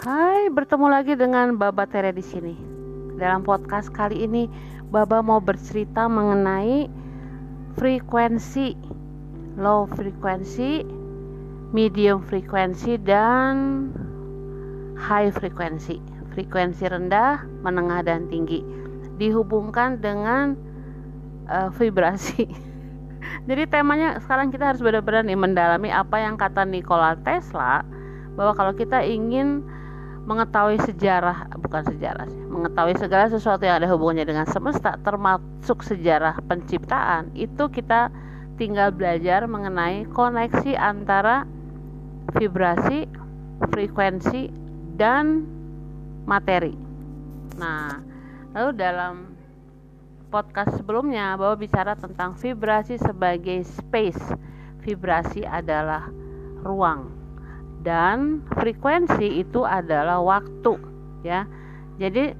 Hai, bertemu lagi dengan Baba Tere di sini. Dalam podcast kali ini, Baba mau bercerita mengenai frekuensi, low frekuensi, medium frekuensi dan high frekuensi. Frekuensi rendah, menengah dan tinggi dihubungkan dengan uh, vibrasi. Jadi temanya sekarang kita harus benar-benar nih mendalami apa yang kata Nikola Tesla bahwa kalau kita ingin mengetahui sejarah bukan sejarah mengetahui segala sesuatu yang ada hubungannya dengan semesta termasuk sejarah penciptaan itu kita tinggal belajar mengenai koneksi antara vibrasi, frekuensi dan materi. Nah, lalu dalam podcast sebelumnya bahwa bicara tentang vibrasi sebagai space. Vibrasi adalah ruang dan frekuensi itu adalah waktu ya. Jadi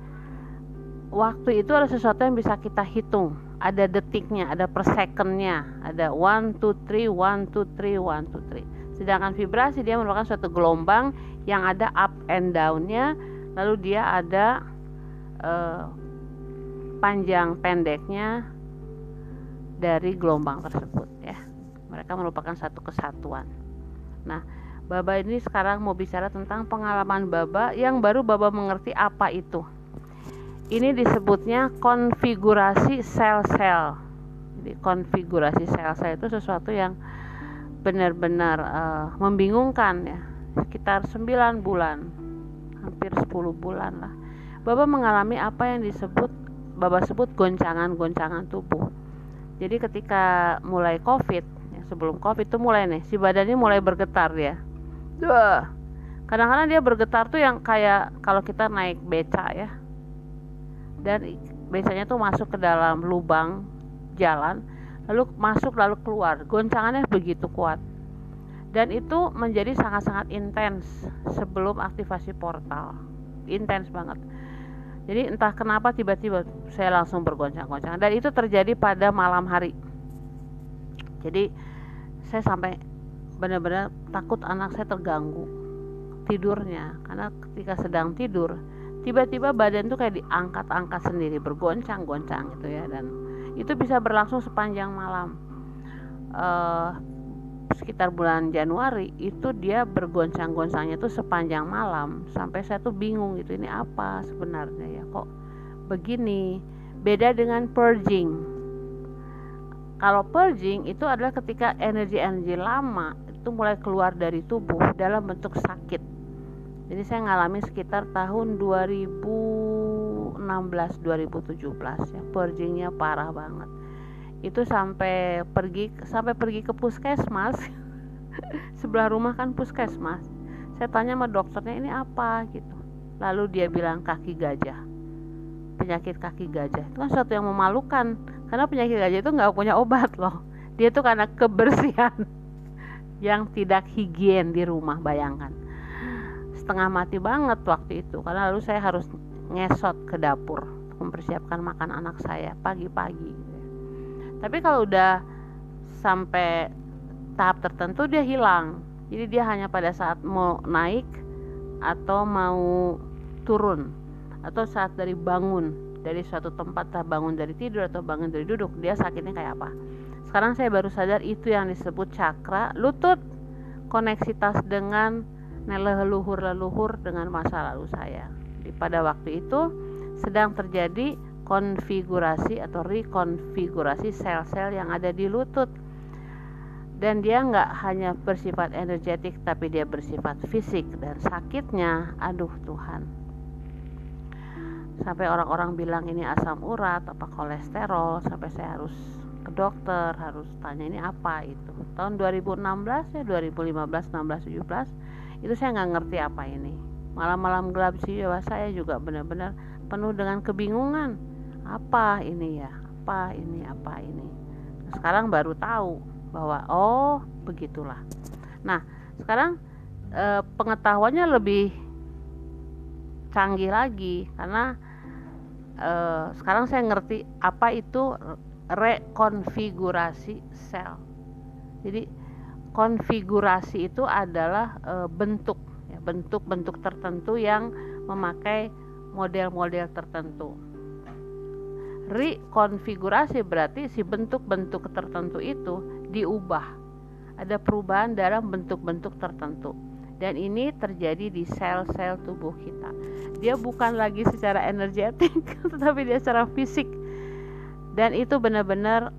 waktu itu adalah sesuatu yang bisa kita hitung. Ada detiknya ada per secondnya. Ada one two three one two three one two three. Sedangkan vibrasi dia merupakan suatu gelombang yang ada up and downnya. Lalu dia ada uh, panjang pendeknya dari gelombang tersebut ya. Mereka merupakan satu kesatuan. Nah Baba ini sekarang mau bicara tentang pengalaman Baba yang baru Baba mengerti apa itu. Ini disebutnya konfigurasi sel-sel. Jadi konfigurasi sel-sel itu sesuatu yang benar-benar uh, membingungkan ya. Sekitar 9 bulan, hampir 10 bulan lah. Baba mengalami apa yang disebut Baba sebut goncangan-goncangan tubuh. Jadi ketika mulai Covid, ya sebelum Covid itu mulai nih, si badannya mulai bergetar ya Duh. Kadang-kadang dia bergetar tuh yang kayak kalau kita naik beca ya. Dan becanya tuh masuk ke dalam lubang jalan, lalu masuk lalu keluar. Goncangannya begitu kuat. Dan itu menjadi sangat-sangat intens sebelum aktivasi portal. Intens banget. Jadi entah kenapa tiba-tiba saya langsung bergoncang-goncang dan itu terjadi pada malam hari. Jadi saya sampai benar-benar takut anak saya terganggu tidurnya. Karena ketika sedang tidur tiba-tiba badan tuh kayak diangkat-angkat sendiri bergoncang-goncang gitu ya. Dan itu bisa berlangsung sepanjang malam. Uh, sekitar bulan Januari itu dia bergoncang-goncangnya tuh sepanjang malam. Sampai saya tuh bingung gitu ini apa sebenarnya ya? Kok begini? Beda dengan purging. Kalau purging itu adalah ketika energi-energi lama itu mulai keluar dari tubuh dalam bentuk sakit. Jadi saya ngalami sekitar tahun 2016 2017 ya purgingnya parah banget. Itu sampai pergi sampai pergi ke puskesmas. Sebelah rumah kan puskesmas. Saya tanya sama dokternya ini apa? Gitu. Lalu dia bilang kaki gajah. Penyakit kaki gajah. Itu kan sesuatu yang memalukan. Karena penyakit gajah itu nggak punya obat loh. Dia tuh karena kebersihan yang tidak higien di rumah bayangkan. Setengah mati banget waktu itu karena lalu saya harus ngesot ke dapur mempersiapkan makan anak saya pagi-pagi. Tapi kalau udah sampai tahap tertentu dia hilang. Jadi dia hanya pada saat mau naik atau mau turun atau saat dari bangun dari suatu tempat bangun dari tidur atau bangun dari duduk dia sakitnya kayak apa sekarang saya baru sadar itu yang disebut cakra lutut koneksitas dengan leluhur-leluhur dengan masa lalu saya. Jadi pada waktu itu sedang terjadi konfigurasi atau rekonfigurasi sel-sel yang ada di lutut. Dan dia nggak hanya bersifat energetik tapi dia bersifat fisik dan sakitnya aduh Tuhan. Sampai orang-orang bilang ini asam urat apa kolesterol sampai saya harus ke dokter harus tanya ini apa itu. Tahun 2016 ya 2015 16 17 itu saya nggak ngerti apa ini. Malam-malam gelap jiwa saya juga benar-benar penuh dengan kebingungan. Apa ini ya? Apa ini apa ini? Sekarang baru tahu bahwa oh begitulah. Nah sekarang e, pengetahuannya lebih canggih lagi karena e, sekarang saya ngerti apa itu rekonfigurasi sel. Jadi konfigurasi itu adalah e, bentuk ya, bentuk-bentuk tertentu yang memakai model-model tertentu. Rekonfigurasi berarti si bentuk-bentuk tertentu itu diubah. Ada perubahan dalam bentuk-bentuk tertentu. Dan ini terjadi di sel-sel tubuh kita. Dia bukan lagi secara energetik tetapi dia secara fisik dan itu benar-benar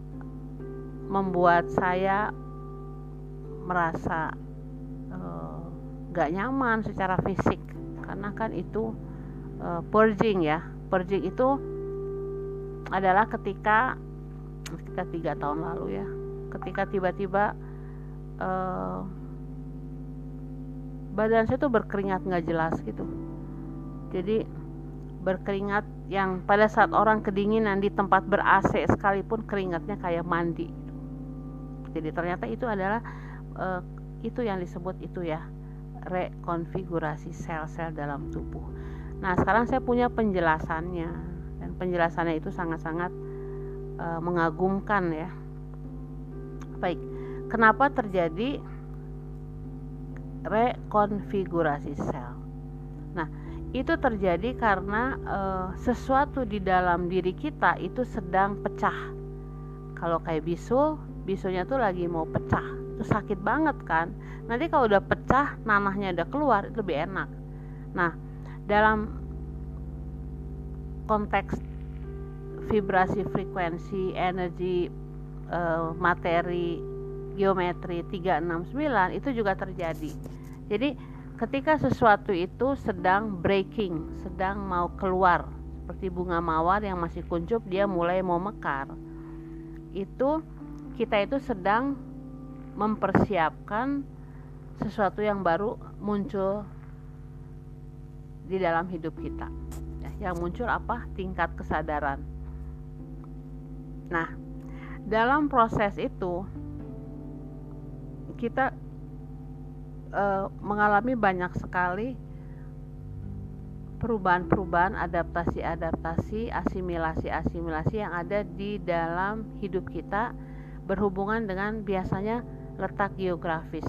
membuat saya merasa uh, gak nyaman secara fisik. Karena kan itu uh, purging ya. Purging itu adalah ketika kita tiga tahun lalu ya. Ketika tiba-tiba uh, badan saya tuh berkeringat nggak jelas gitu. Jadi berkeringat yang pada saat orang kedinginan di tempat ber AC sekalipun keringatnya kayak mandi jadi ternyata itu adalah uh, itu yang disebut itu ya rekonfigurasi sel-sel dalam tubuh nah sekarang saya punya penjelasannya penjelasannya itu sangat-sangat uh, mengagumkan ya. Baik, kenapa terjadi rekonfigurasi sel? Itu terjadi karena uh, sesuatu di dalam diri kita itu sedang pecah. Kalau kayak bisul, bisulnya tuh lagi mau pecah, itu sakit banget kan. Nanti kalau udah pecah, nanahnya udah keluar, itu lebih enak. Nah, dalam konteks vibrasi frekuensi energi uh, materi geometri 369 itu juga terjadi jadi ketika sesuatu itu sedang breaking sedang mau keluar seperti bunga mawar yang masih kuncup dia mulai mau mekar itu kita itu sedang mempersiapkan sesuatu yang baru muncul di dalam hidup kita. Yang muncul apa? Tingkat kesadaran. Nah, dalam proses itu kita uh, mengalami banyak sekali perubahan-perubahan, adaptasi-adaptasi, asimilasi-asimilasi yang ada di dalam hidup kita berhubungan dengan biasanya letak geografis.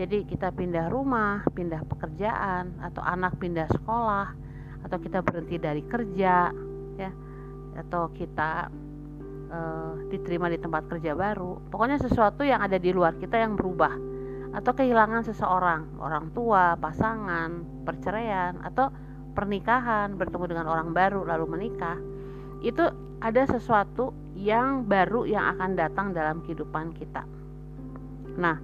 Jadi kita pindah rumah, pindah pekerjaan, atau anak pindah sekolah, atau kita berhenti dari kerja, ya, atau kita uh, diterima di tempat kerja baru pokoknya sesuatu yang ada di luar kita yang berubah atau kehilangan seseorang orang tua pasangan perceraian atau pernikahan bertemu dengan orang baru lalu menikah. Itu ada sesuatu yang baru yang akan datang dalam kehidupan kita. Nah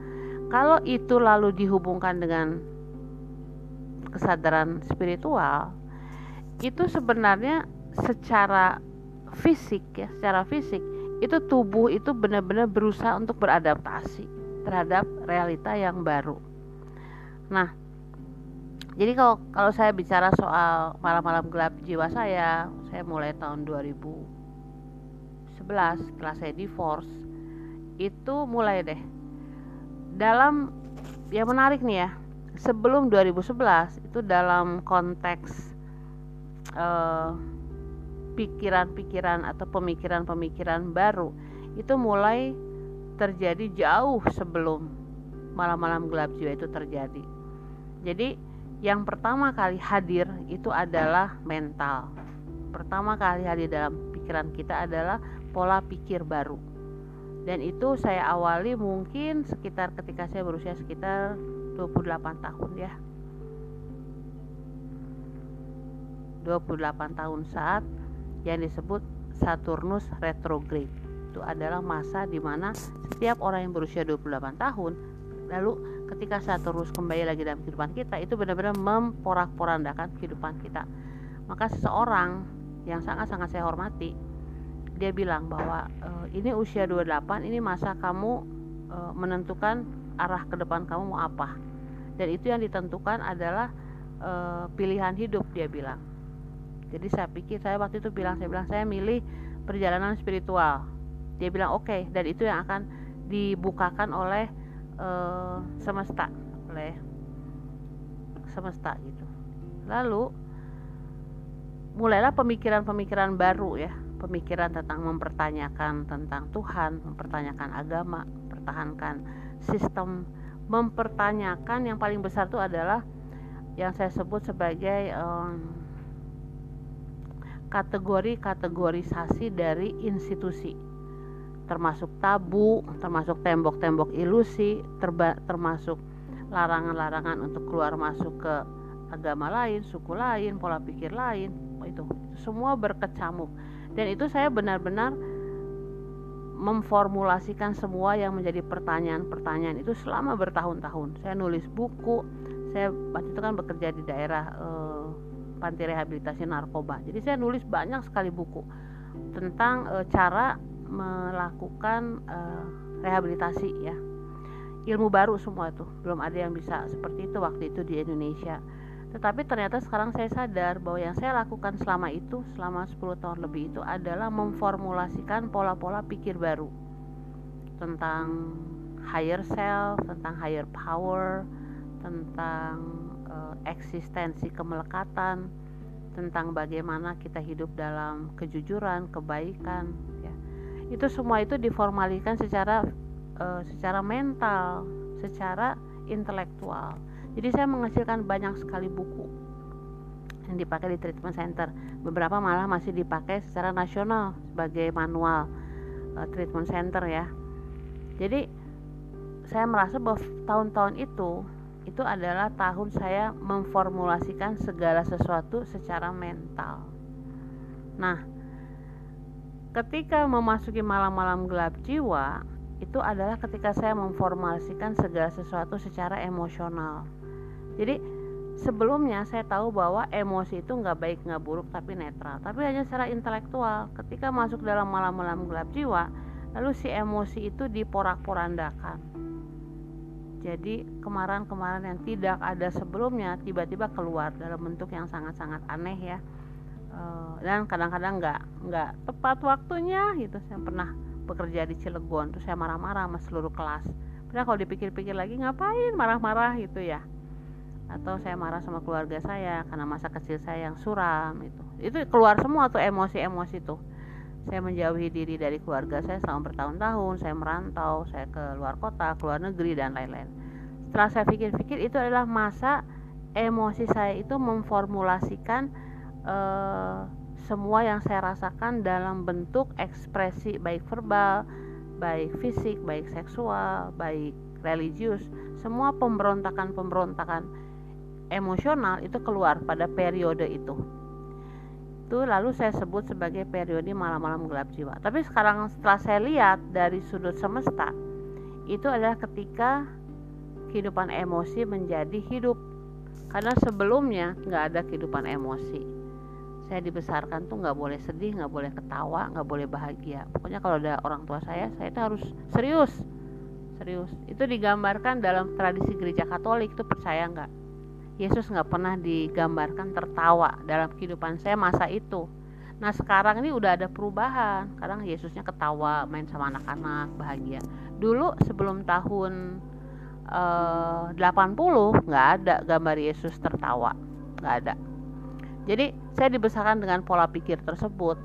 kalau itu lalu dihubungkan dengan kesadaran spiritual itu sebenarnya secara fisik ya secara fisik itu tubuh itu benar-benar berusaha untuk beradaptasi terhadap realita yang baru. Nah, jadi kalau kalau saya bicara soal malam-malam gelap jiwa saya, saya mulai tahun 2011 setelah saya divorce itu mulai deh dalam yang menarik nih ya sebelum 2011 itu dalam konteks uh, pikiran-pikiran atau pemikiran-pemikiran baru itu mulai terjadi jauh sebelum malam-malam gelap jiwa itu terjadi. Jadi yang pertama kali hadir itu adalah mental. Pertama kali hadir dalam pikiran kita adalah pola pikir baru. Dan itu saya awali mungkin sekitar ketika saya berusia sekitar 28 tahun ya. 28 tahun saat yang disebut Saturnus retrograde. Itu adalah masa di mana setiap orang yang berusia 28 tahun lalu ketika Saturnus kembali lagi dalam kehidupan kita itu benar-benar memporak-porandakan kehidupan kita. Maka seseorang yang sangat-sangat saya hormati dia bilang bahwa e, ini usia 28 ini masa kamu e, menentukan arah ke depan kamu mau apa. Dan itu yang ditentukan adalah e, pilihan hidup dia bilang jadi saya pikir saya waktu itu bilang saya bilang saya milih perjalanan spiritual dia bilang oke okay, dan itu yang akan dibukakan oleh uh, semesta oleh semesta gitu. Lalu mulailah pemikiran-pemikiran baru ya pemikiran tentang mempertanyakan tentang Tuhan mempertanyakan agama mempertahankan sistem mempertanyakan yang paling besar itu adalah yang saya sebut sebagai um, kategori-kategorisasi dari institusi termasuk tabu, termasuk tembok-tembok ilusi, terba, termasuk larangan-larangan untuk keluar masuk ke agama lain, suku lain, pola pikir lain, itu, semua berkecamuk. Dan itu saya benar-benar memformulasikan semua yang menjadi pertanyaan-pertanyaan itu selama bertahun-tahun. Saya nulis buku, saya waktu itu kan bekerja di daerah eh, panti rehabilitasi narkoba. Jadi saya nulis banyak sekali buku tentang e, cara melakukan e, rehabilitasi ya. Ilmu baru semua itu, belum ada yang bisa seperti itu waktu itu di Indonesia. Tetapi ternyata sekarang saya sadar bahwa yang saya lakukan selama itu, selama 10 tahun lebih itu adalah memformulasikan pola-pola pikir baru tentang higher self, tentang higher power, tentang uh, eksistensi kemelekatan, tentang bagaimana kita hidup dalam kejujuran, kebaikan. Itu semua itu diformalikan secara uh, secara mental, secara intelektual. Jadi saya menghasilkan banyak sekali buku yang dipakai di treatment center. Beberapa malah masih dipakai secara nasional sebagai manual uh, treatment center ya. Jadi saya merasa bahwa tahun-tahun itu itu adalah tahun saya memformulasikan segala sesuatu secara mental. Nah, ketika memasuki malam-malam gelap jiwa, itu adalah ketika saya memformulasikan segala sesuatu secara emosional. Jadi sebelumnya saya tahu bahwa emosi itu nggak baik nggak buruk tapi netral, tapi hanya secara intelektual. Ketika masuk dalam malam-malam gelap jiwa, lalu si emosi itu diporak-porandakan jadi kemarin-kemarin yang tidak ada sebelumnya tiba-tiba keluar dalam bentuk yang sangat-sangat aneh ya. Uh, dan kadang-kadang nggak nggak tepat waktunya gitu. Saya pernah bekerja di Cilegon, terus saya marah-marah sama seluruh kelas. Padahal kalau dipikir-pikir lagi ngapain marah-marah gitu ya. Atau saya marah sama keluarga saya karena masa kecil saya yang suram itu. Itu keluar semua tuh emosi-emosi tuh saya menjauhi diri dari keluarga saya selama bertahun-tahun saya merantau saya ke luar kota ke luar negeri dan lain-lain setelah saya pikir-pikir itu adalah masa emosi saya itu memformulasikan uh, semua yang saya rasakan dalam bentuk ekspresi baik verbal baik fisik baik seksual baik religius semua pemberontakan-pemberontakan emosional itu keluar pada periode itu itu lalu saya sebut sebagai periode malam-malam gelap jiwa. Tapi sekarang setelah saya lihat dari sudut semesta, itu adalah ketika kehidupan emosi menjadi hidup. Karena sebelumnya nggak ada kehidupan emosi. Saya dibesarkan tuh nggak boleh sedih, nggak boleh ketawa, nggak boleh bahagia. Pokoknya kalau ada orang tua saya, saya itu harus serius, serius. Itu digambarkan dalam tradisi gereja Katolik itu percaya nggak? Yesus nggak pernah digambarkan tertawa dalam kehidupan saya masa itu. Nah sekarang ini udah ada perubahan. Sekarang Yesusnya ketawa, main sama anak-anak, bahagia. Dulu sebelum tahun eh, 80 nggak ada gambar Yesus tertawa, nggak ada. Jadi saya dibesarkan dengan pola pikir tersebut.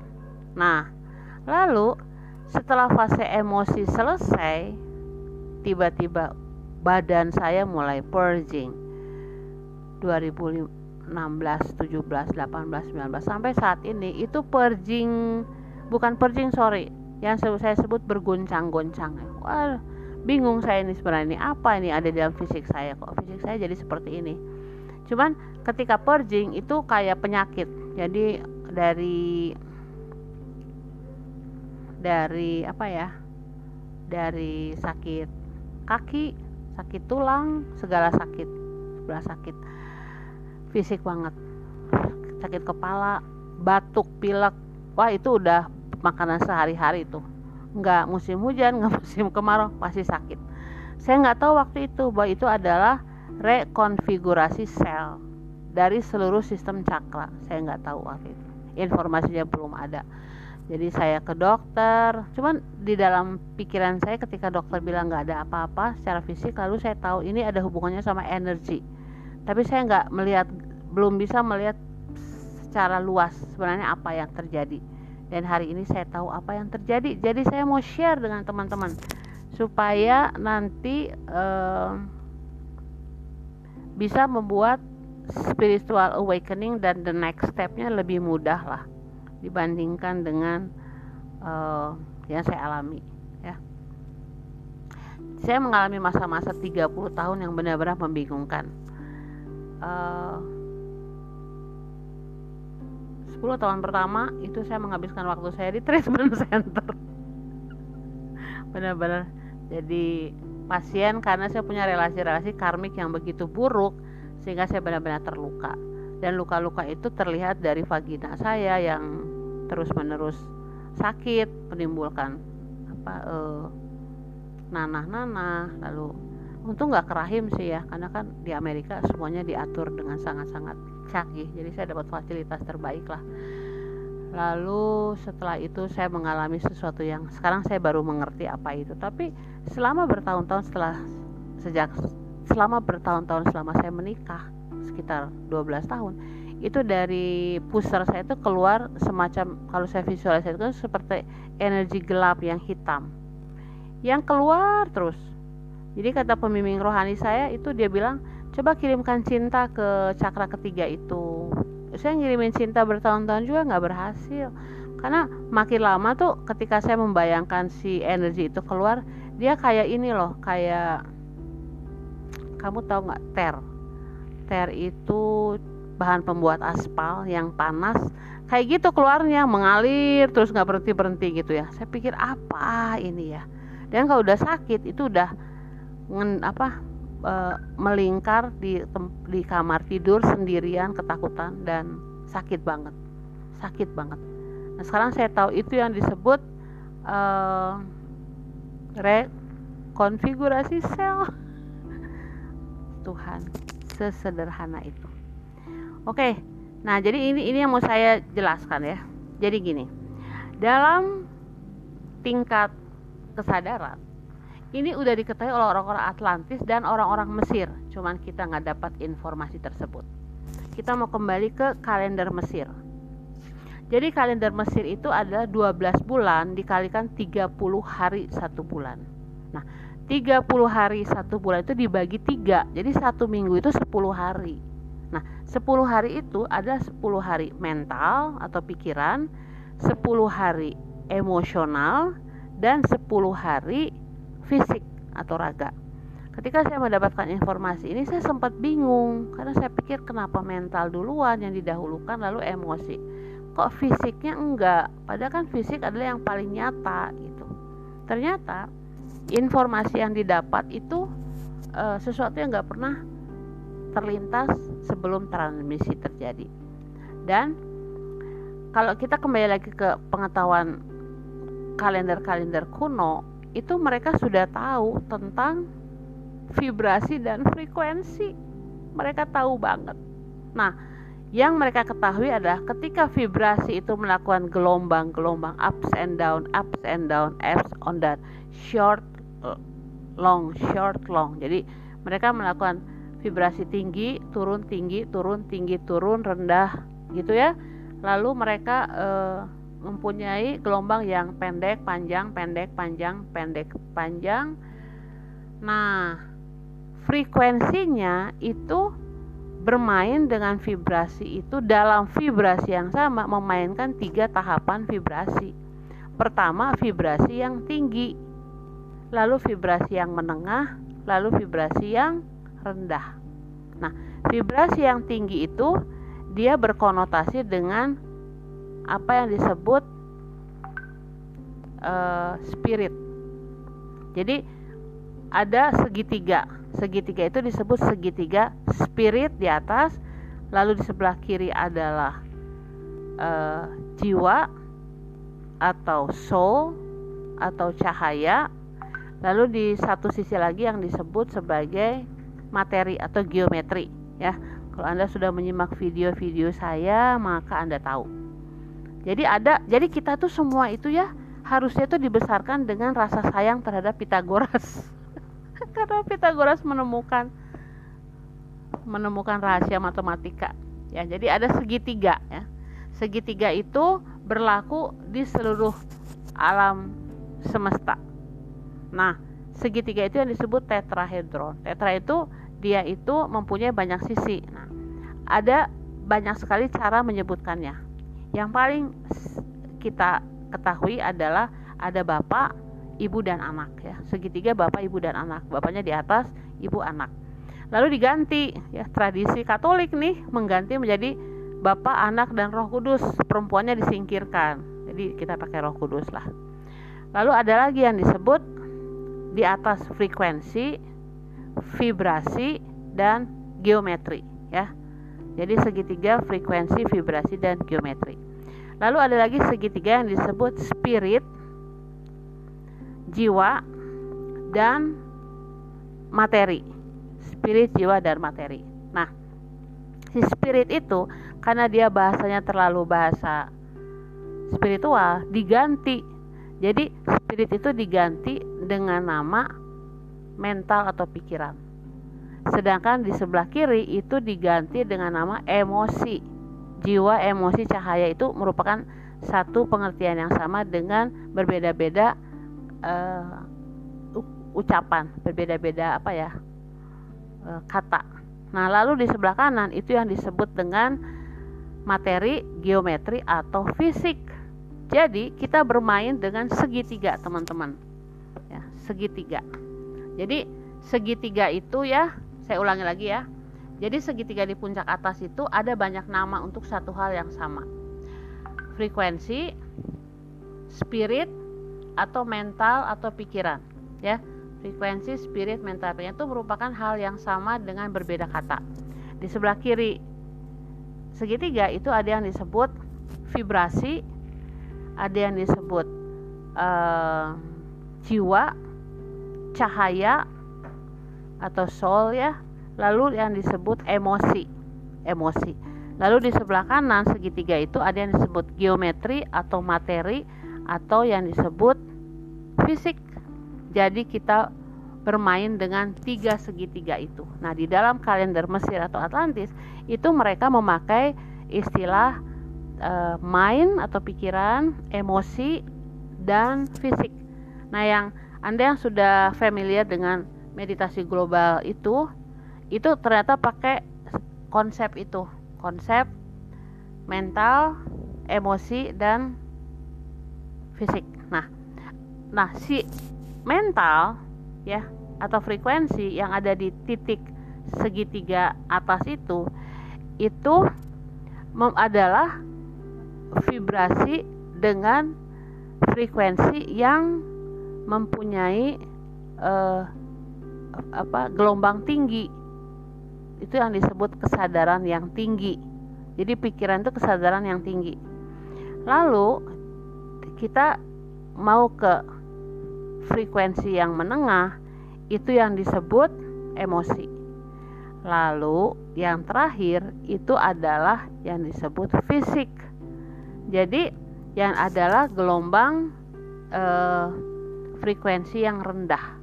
Nah lalu setelah fase emosi selesai, tiba-tiba badan saya mulai purging. 2016, 17, 18, 19 sampai saat ini itu purging bukan purging sorry yang saya sebut bergoncang-goncang wah bingung saya ini sebenarnya ini apa ini ada dalam fisik saya kok? Fisik saya jadi seperti ini cuman ketika purging itu kayak penyakit. Jadi dari dari apa ya? Dari sakit kaki sakit tulang segala sakit. Sebelah sakit. Fisik banget. Sakit kepala batuk pilek. Wah itu udah makanan sehari-hari itu nggak musim hujan nggak musim kemarau pasti sakit. Saya nggak tahu waktu itu bahwa itu adalah rekonfigurasi sel dari seluruh sistem cakra. Saya nggak tahu waktu itu. Informasinya belum ada. Jadi saya ke dokter. Cuman di dalam pikiran saya ketika dokter bilang nggak ada apa-apa secara fisik lalu saya tahu ini ada hubungannya sama energi. Tapi saya nggak melihat belum bisa melihat secara luas sebenarnya apa yang terjadi. Dan hari ini saya tahu apa yang terjadi. Jadi saya mau share dengan teman-teman supaya nanti eh, bisa membuat spiritual awakening dan the next stepnya lebih mudah lah dibandingkan dengan uh, yang saya alami ya. Saya mengalami masa-masa 30 tahun yang benar-benar membingungkan. Uh, 10 tahun pertama itu saya menghabiskan waktu saya di treatment center. Benar-benar jadi pasien karena saya punya relasi-relasi karmik yang begitu buruk sehingga saya benar-benar terluka. Dan luka-luka itu terlihat dari vagina saya yang terus-menerus sakit menimbulkan apa eh, nanah-nanah lalu untung nggak kerahim sih ya karena kan di Amerika semuanya diatur dengan sangat-sangat canggih jadi saya dapat fasilitas terbaik lah. Lalu setelah itu saya mengalami sesuatu yang sekarang saya baru mengerti apa itu tapi selama bertahun-tahun setelah sejak selama bertahun-tahun selama saya menikah sekitar 12 tahun itu dari pusar saya itu keluar semacam kalau saya visualisasi itu seperti energi gelap yang hitam. Yang keluar terus. Jadi kata pembimbing rohani saya itu dia bilang coba kirimkan cinta ke cakra ketiga itu. Saya ngirimin cinta bertahun-tahun juga nggak berhasil. Karena makin lama tuh ketika saya membayangkan si energi itu keluar dia kayak ini loh kayak kamu tahu nggak ter. Ter itu bahan pembuat aspal yang panas kayak gitu keluarnya mengalir terus nggak berhenti berhenti gitu ya. Saya pikir apa ini ya? Dan kalau udah sakit itu udah ngen, apa e, melingkar di di kamar tidur sendirian ketakutan dan sakit banget. Sakit banget. Nah sekarang saya tahu itu yang disebut e, rekonfigurasi sel. Tuhan sesederhana itu. Oke nah jadi ini ini yang mau saya jelaskan ya. Jadi gini dalam tingkat kesadaran ini udah diketahui oleh orang-orang Atlantis dan orang-orang Mesir. Cuman kita nggak dapat informasi tersebut. Kita mau kembali ke kalender Mesir jadi kalender Mesir itu adalah 12 bulan dikalikan 30 hari satu bulan. Nah 30 hari satu bulan itu dibagi tiga. Jadi satu minggu itu 10 hari. Nah 10 hari itu ada 10 hari mental atau pikiran 10 hari emosional dan 10 hari fisik atau raga. Ketika saya mendapatkan informasi ini saya sempat bingung. Karena saya pikir kenapa mental duluan yang didahulukan lalu emosi kok fisiknya enggak? Padahal kan fisik adalah yang paling nyata gitu. Ternyata informasi yang didapat itu uh, sesuatu yang nggak pernah terlintas sebelum transmisi terjadi. Dan kalau kita kembali lagi ke pengetahuan kalender-kalender kuno itu mereka sudah tahu tentang vibrasi dan frekuensi. Mereka tahu banget. Nah yang mereka ketahui adalah ketika vibrasi itu melakukan gelombang-gelombang ups and down, ups and down, ups on that short long short long. Jadi mereka melakukan vibrasi tinggi turun tinggi turun tinggi turun rendah gitu ya. Lalu mereka uh, mempunyai gelombang yang pendek panjang pendek panjang pendek panjang. Nah frekuensinya itu bermain dengan vibrasi itu dalam vibrasi yang sama memainkan tiga tahapan vibrasi pertama vibrasi yang tinggi lalu vibrasi yang menengah, lalu vibrasi yang rendah. Nah, vibrasi yang tinggi itu dia berkonotasi dengan apa yang disebut uh, spirit. Jadi ada segitiga. Segitiga itu disebut segitiga spirit di atas, lalu di sebelah kiri adalah uh, jiwa atau soul atau cahaya Lalu di satu sisi lagi yang disebut sebagai materi atau geometri ya. Kalau Anda sudah menyimak video-video saya, maka Anda tahu. Jadi ada jadi kita tuh semua itu ya harusnya tuh dibesarkan dengan rasa sayang terhadap Pitagoras. Karena Pitagoras menemukan menemukan rahasia matematika. Ya, jadi ada segitiga ya. Segitiga itu berlaku di seluruh alam semesta. Nah, segitiga itu yang disebut tetrahedron. Tetra itu dia itu mempunyai banyak sisi. Nah, ada banyak sekali cara menyebutkannya yang paling kita ketahui adalah ada bapak ibu dan anak ya. Segitiga bapak ibu dan anak. Bapaknya di atas ibu anak. Lalu diganti ya tradisi Katolik nih mengganti menjadi bapak anak dan Roh Kudus. Perempuannya disingkirkan. Jadi kita pakai Roh Kudus lah. Lalu ada lagi yang disebut di atas frekuensi vibrasi dan geometri ya. Jadi segitiga frekuensi vibrasi dan geometri. Lalu ada lagi segitiga yang disebut spirit jiwa dan materi. Spirit jiwa dan materi. Nah si spirit itu karena dia bahasanya terlalu bahasa spiritual diganti. Jadi spirit itu diganti dengan nama mental atau pikiran. Sedangkan di sebelah kiri itu diganti dengan nama emosi. Jiwa emosi cahaya itu merupakan satu pengertian yang sama dengan berbeda-beda uh, ucapan berbeda-beda apa ya uh, kata. Nah lalu di sebelah kanan itu yang disebut dengan materi geometri atau fisik. Jadi kita bermain dengan segitiga teman-teman. Ya segitiga. Jadi segitiga itu ya saya ulangi lagi ya. Jadi segitiga di puncak atas itu ada banyak nama untuk satu hal yang sama. Frekuensi spirit atau mental atau pikiran ya. Frekuensi spirit mental pikiran itu merupakan hal yang sama dengan berbeda kata. Di sebelah kiri segitiga itu ada yang disebut vibrasi ada yang disebut uh, jiwa cahaya atau soul ya. Lalu yang disebut emosi emosi. Lalu di sebelah kanan segitiga itu ada yang disebut geometri atau materi atau yang disebut fisik. Jadi kita bermain dengan tiga segitiga itu. Nah, di dalam kalender Mesir atau Atlantis itu mereka memakai istilah e, mind atau pikiran, emosi dan fisik. Nah, yang Anda yang sudah familiar dengan meditasi global itu itu ternyata pakai konsep itu, konsep mental, emosi dan fisik. Nah, Nah, si mental ya atau frekuensi yang ada di titik segitiga atas itu itu adalah vibrasi dengan frekuensi yang mempunyai uh, apa gelombang tinggi. Itu yang disebut kesadaran yang tinggi. Jadi pikiran itu kesadaran yang tinggi. Lalu kita mau ke frekuensi yang menengah itu yang disebut emosi. Lalu yang terakhir itu adalah yang disebut fisik. Jadi yang adalah gelombang eh, frekuensi yang rendah,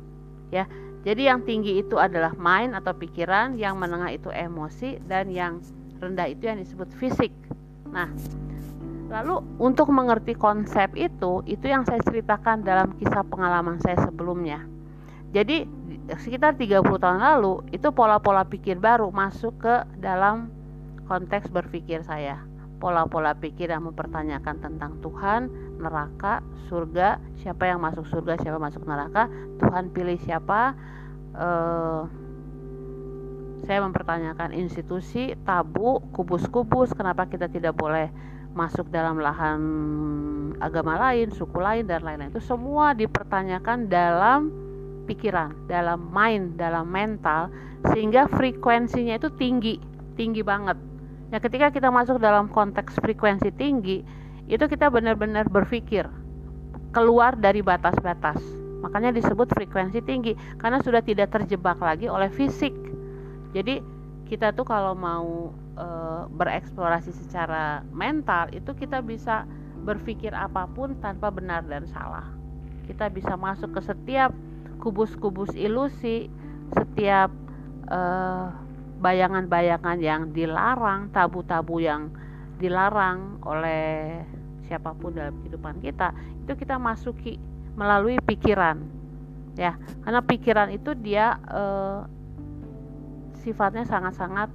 ya. Jadi yang tinggi itu adalah mind atau pikiran, yang menengah itu emosi, dan yang rendah itu yang disebut fisik. Nah, Lalu untuk mengerti konsep itu, itu yang saya ceritakan dalam kisah pengalaman saya sebelumnya. Jadi sekitar 30 tahun lalu itu pola-pola pikir baru masuk ke dalam konteks berpikir saya. Pola-pola pikir yang mempertanyakan tentang Tuhan, neraka, surga, siapa yang masuk surga, siapa masuk neraka, Tuhan pilih siapa. Eh, saya mempertanyakan institusi, tabu, kubus-kubus, kenapa kita tidak boleh masuk dalam lahan agama lain, suku lain dan lain-lain itu semua dipertanyakan dalam pikiran, dalam mind, dalam mental sehingga frekuensinya itu tinggi, tinggi banget. Ya ketika kita masuk dalam konteks frekuensi tinggi, itu kita benar-benar berpikir keluar dari batas-batas. Makanya disebut frekuensi tinggi karena sudah tidak terjebak lagi oleh fisik. Jadi kita tuh kalau mau e, bereksplorasi secara mental itu kita bisa berpikir apa pun tanpa benar dan salah. Kita bisa masuk ke setiap kubus-kubus ilusi, setiap bayangan-bayangan yang dilarang, tabu-tabu yang dilarang oleh siapa pun dalam kehidupan kita, itu kita masuki melalui pikiran. Ya, karena pikiran itu dia sifatnya sangat-sangat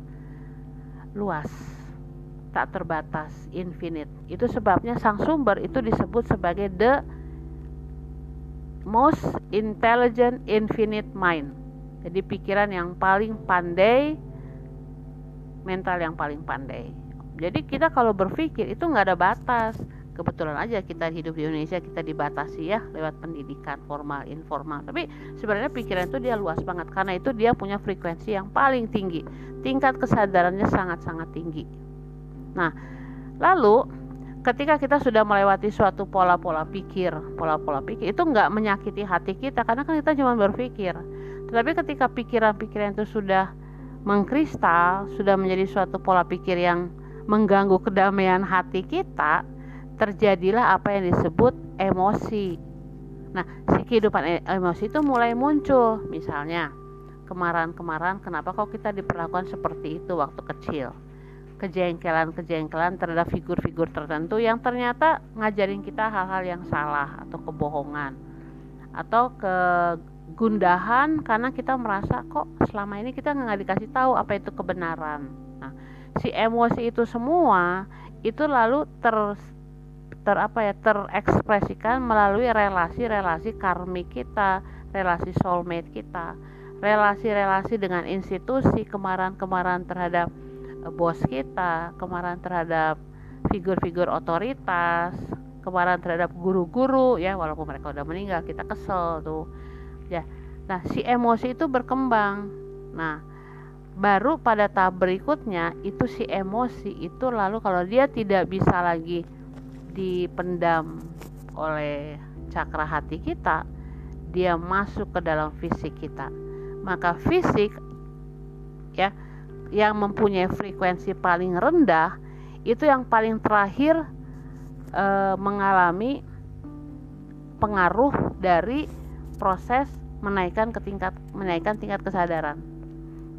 luas tak terbatas infinite. Itu sebabnya sang sumber itu disebut sebagai the most intelligent infinite mind. Jadi pikiran yang paling pandai mental yang paling pandai. Jadi kita kalau berpikir itu nggak ada batas kebetulan aja kita hidup di Indonesia kita dibatasi ya lewat pendidikan formal informal. Tapi sebenarnya pikiran itu dia luas banget karena itu dia punya frekuensi yang paling tinggi. Tingkat kesadarannya sangat-sangat tinggi. Nah lalu ketika kita sudah melewati suatu pola-pola pikir pola-pola pikir itu nggak menyakiti hati kita karena kan kita cuma berpikir. Tetapi ketika pikiran-pikiran itu sudah mengkristal sudah menjadi suatu pola pikir yang mengganggu kedamaian hati kita terjadilah apa yang disebut emosi. Nah, si kehidupan e, emosi itu mulai muncul. Misalnya, kemarin-kemarin kenapa kok kita diperlakukan seperti itu waktu kecil? Kejengkelan-kejengkelan terhadap figur-figur tertentu yang ternyata ngajarin kita hal-hal yang salah atau kebohongan. Atau kegundahan karena kita merasa kok selama ini kita nggak dikasih tahu apa itu kebenaran. Nah, si emosi itu semua itu lalu ter ter apa ya terekspresikan melalui relasi-relasi karmik kita, relasi soulmate kita, relasi-relasi dengan institusi, kemarahan-kemarahan terhadap eh, bos kita, kemarahan terhadap figur-figur otoritas, kemarahan terhadap guru-guru ya walaupun mereka udah meninggal kita kesel tuh. Ya. Nah, si emosi itu berkembang. Nah, baru pada tahap berikutnya itu si emosi itu lalu kalau dia tidak bisa lagi dipendam oleh cakra hati kita, dia masuk ke dalam fisik kita. Maka fisik ya yang mempunyai frekuensi paling rendah itu yang paling terakhir e, mengalami pengaruh dari proses menaikkan ke tingkat menaikkan tingkat kesadaran.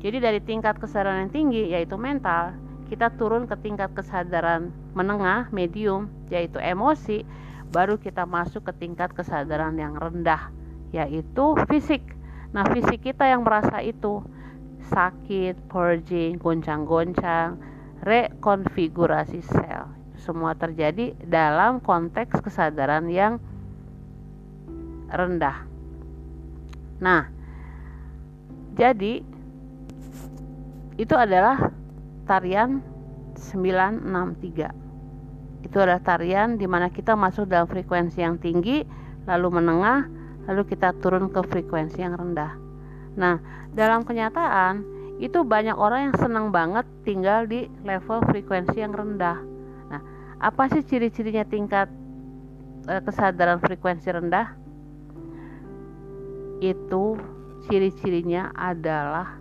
Jadi dari tingkat kesadaran yang tinggi yaitu mental kita turun ke tingkat kesadaran menengah, medium, yaitu emosi, baru kita masuk ke tingkat kesadaran yang rendah, yaitu fisik. Nah, fisik kita yang merasa itu sakit, purging, goncang-goncang, rekonfigurasi sel. Semua terjadi dalam konteks kesadaran yang rendah. Nah, jadi itu adalah tarian 963 itu adalah tarian di mana kita masuk dalam frekuensi yang tinggi lalu menengah lalu kita turun ke frekuensi yang rendah. Nah dalam kenyataan itu banyak orang yang senang banget tinggal di level frekuensi yang rendah. Nah apa sih ciri-cirinya tingkat e, kesadaran frekuensi rendah? Itu ciri-cirinya adalah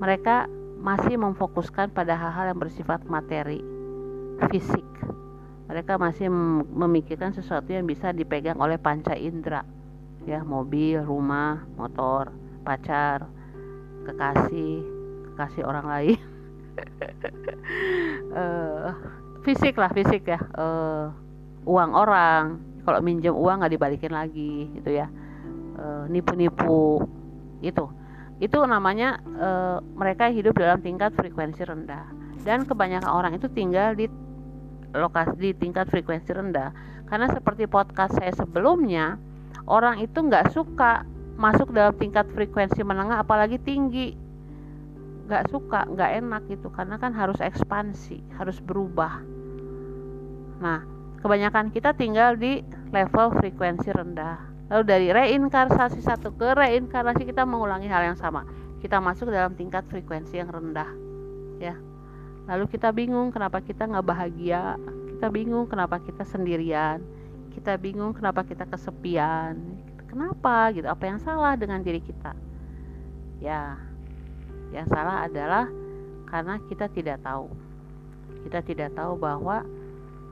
mereka masih memfokuskan pada hal-hal yang bersifat materi, fisik. Mereka masih memikirkan sesuatu yang bisa dipegang oleh panca indera, ya mobil, rumah, motor, pacar, kekasih, kekasih orang lain. uh, fisik lah, fisik ya. Uh, uang orang, kalau minjem uang nggak dibalikin lagi, gitu ya. nipu-nipu, uh, itu itu namanya e, mereka hidup dalam tingkat frekuensi rendah dan kebanyakan orang itu tinggal di lokasi di tingkat frekuensi rendah karena seperti podcast saya sebelumnya orang itu nggak suka masuk dalam tingkat frekuensi menengah apalagi tinggi nggak suka nggak enak gitu karena kan harus ekspansi harus berubah nah kebanyakan kita tinggal di level frekuensi rendah Lalu dari reinkarnasi satu ke reinkarnasi kita mengulangi hal yang sama. Kita masuk dalam tingkat frekuensi yang rendah. Ya. Lalu kita bingung kenapa kita nggak bahagia. Kita bingung kenapa kita sendirian. Kita bingung kenapa kita kesepian. Kenapa gitu? Apa yang salah dengan diri kita? Ya. Yang salah adalah karena kita tidak tahu. Kita tidak tahu bahwa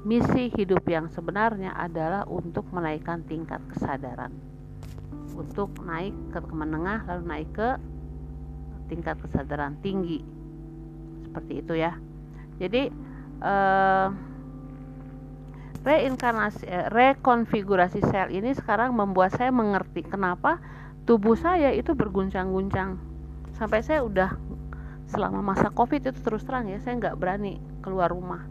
misi hidup yang sebenarnya adalah untuk menaikkan tingkat kesadaran untuk naik ke menengah lalu naik ke tingkat kesadaran tinggi seperti itu ya. Jadi eh, reinkarnasi eh, rekonfigurasi sel ini sekarang membuat saya mengerti kenapa tubuh saya itu berguncang-guncang. Sampai saya udah selama masa covid itu terus terang ya saya nggak berani keluar rumah.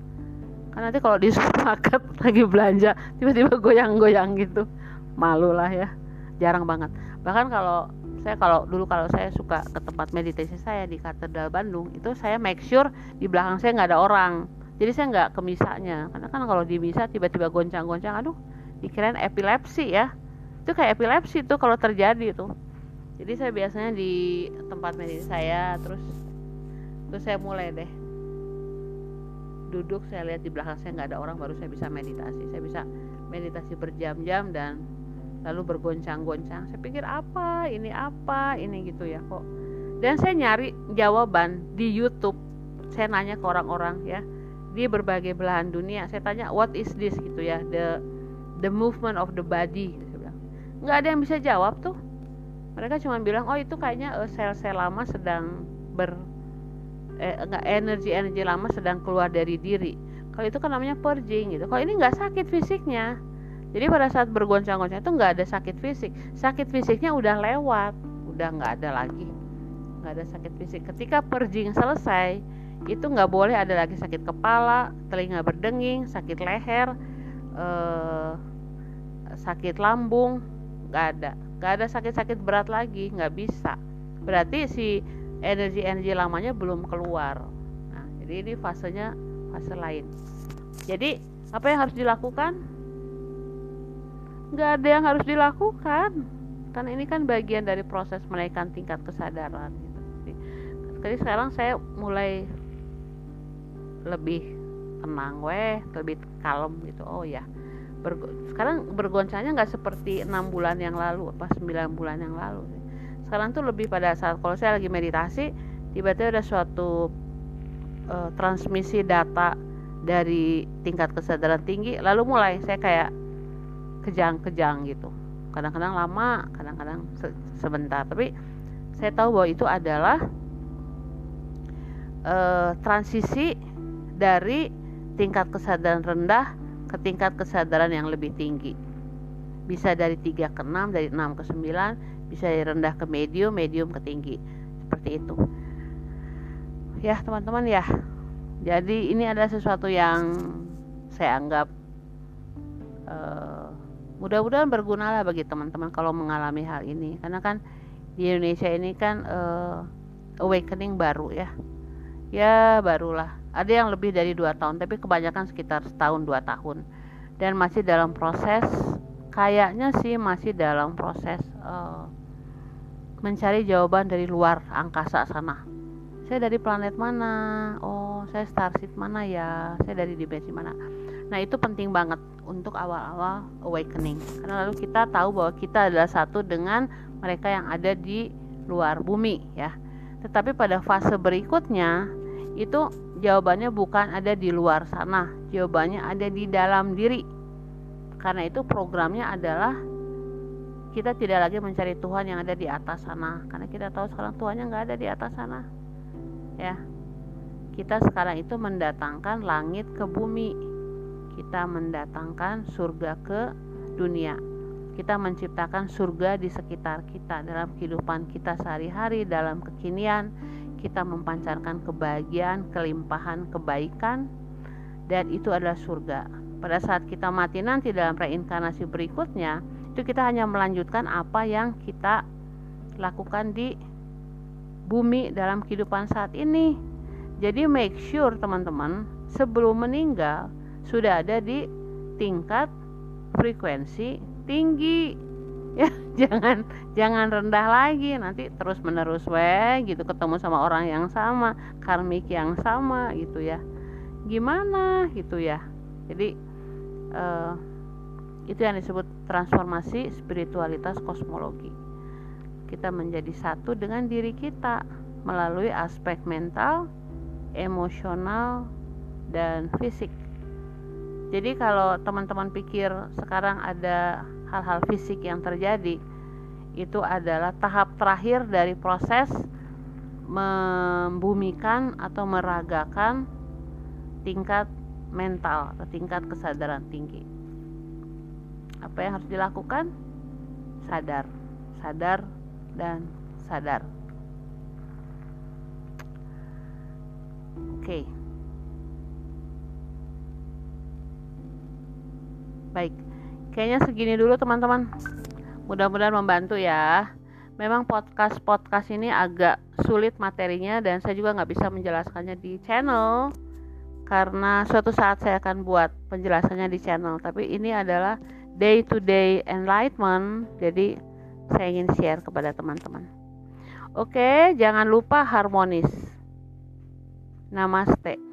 Karena nanti kalau di supermarket lagi belanja tiba-tiba goyang-goyang gitu. Malu lah ya jarang banget. Bahkan kalau saya kalau dulu kalau saya suka ke tempat meditasi saya di katedral Bandung itu saya make sure di belakang saya nggak ada orang. Jadi saya nggak ke misanya karena kan kalau di misa tiba-tiba goncang-goncang aduh dikirain epilepsi ya. Itu kayak epilepsi tuh kalau terjadi tuh. Jadi saya biasanya di tempat meditasi saya terus terus saya mulai deh. Duduk saya lihat di belakang saya nggak ada orang baru saya bisa meditasi. Saya bisa meditasi berjam-jam dan lalu bergoncang-goncang. Saya pikir apa? Ini apa? Ini gitu ya kok. Dan saya nyari jawaban di YouTube. Saya nanya ke orang-orang ya. Di berbagai belahan dunia saya tanya what is this? Gitu ya the the movement of the body bilang. Nggak ada yang bisa jawab tuh. Mereka cuma bilang oh itu kayaknya uh, sel-sel lama sedang ber eh, enggak energi-energi lama sedang keluar dari diri. Kalau itu kan namanya purging gitu. Kalau ini nggak sakit fisiknya jadi pada saat bergoncang-goncang itu nggak ada sakit fisik. Sakit fisiknya udah lewat udah nggak ada lagi. Nggak ada sakit fisik. Ketika purging selesai itu nggak boleh ada lagi sakit kepala telinga berdenging sakit leher eh, sakit lambung nggak ada. Nggak ada sakit-sakit berat lagi nggak bisa. Berarti si energi-energi lamanya belum keluar. Nah jadi ini fasenya fase lain. Jadi apa yang harus dilakukan nggak ada yang harus dilakukan. Karena ini kan bagian dari proses menaikkan tingkat kesadaran gitu. jadi, sekarang saya mulai lebih tenang weh lebih kalem gitu. Oh ya Bergo sekarang bergoncangnya nggak seperti enam bulan yang lalu apa sembilan bulan yang lalu. Sekarang tuh lebih pada saat kalau saya lagi meditasi tiba-tiba ada suatu uh, transmisi data dari tingkat kesadaran tinggi lalu mulai saya kayak kejang-kejang gitu. Kadang-kadang lama kadang-kadang se sebentar. Tapi saya tahu bahwa itu adalah uh, transisi dari tingkat kesadaran rendah ke tingkat kesadaran yang lebih tinggi. Bisa dari 3 ke 6 dari 6 ke 9 bisa dari rendah ke medium medium ke tinggi. Seperti itu. Ya teman-teman ya. Jadi ini adalah sesuatu yang saya anggap uh, mudah-mudahan berguna lah bagi teman-teman kalau mengalami hal ini. Karena kan di Indonesia ini kan uh, awakening baru ya. Ya barulah. Ada yang lebih dari dua tahun tapi kebanyakan sekitar setahun dua tahun. Dan masih dalam proses kayaknya sih masih dalam proses uh, mencari jawaban dari luar angkasa sana. Saya dari planet mana? Oh saya starship mana ya? Saya dari dimensi mana Nah, itu penting banget untuk awal-awal awakening. Karena lalu kita tahu bahwa kita adalah satu dengan mereka yang ada di luar bumi ya. Tetapi pada fase berikutnya itu jawabannya bukan ada di luar sana, jawabannya ada di dalam diri. Karena itu programnya adalah kita tidak lagi mencari Tuhan yang ada di atas sana, karena kita tahu sekarang Tuhannya nggak ada di atas sana, ya. Kita sekarang itu mendatangkan langit ke bumi, kita mendatangkan surga ke dunia. Kita menciptakan surga di sekitar kita dalam kehidupan kita sehari-hari, dalam kekinian. Kita mempancarkan kebahagiaan, kelimpahan, kebaikan, dan itu adalah surga. Pada saat kita mati nanti dalam reinkarnasi berikutnya, itu kita hanya melanjutkan apa yang kita lakukan di bumi dalam kehidupan saat ini. Jadi make sure teman-teman sebelum meninggal sudah ada di tingkat frekuensi tinggi. Ya jangan jangan rendah lagi. Nanti terus menerus we gitu ketemu sama orang yang sama karmik yang sama gitu ya. Gimana? Gitu ya. Jadi uh, itu yang disebut transformasi spiritualitas kosmologi. Kita menjadi satu dengan diri kita melalui aspek mental emosional dan fisik jadi kalau teman-teman pikir sekarang ada hal-hal fisik yang terjadi, itu adalah tahap terakhir dari proses membumikan atau meragakan tingkat mental atau tingkat kesadaran tinggi. Apa yang harus dilakukan? Sadar, sadar, dan sadar. Oke. Baik. Kayaknya segini dulu teman-teman. Mudah-mudahan membantu ya. Memang podcast-podcast ini agak sulit materinya dan saya juga nggak bisa menjelaskannya di channel karena suatu saat saya akan buat penjelasannya di channel. Tapi ini adalah day to day enlightenment. Jadi saya ingin share kepada teman-teman. Oke, jangan lupa harmonis. Namaste.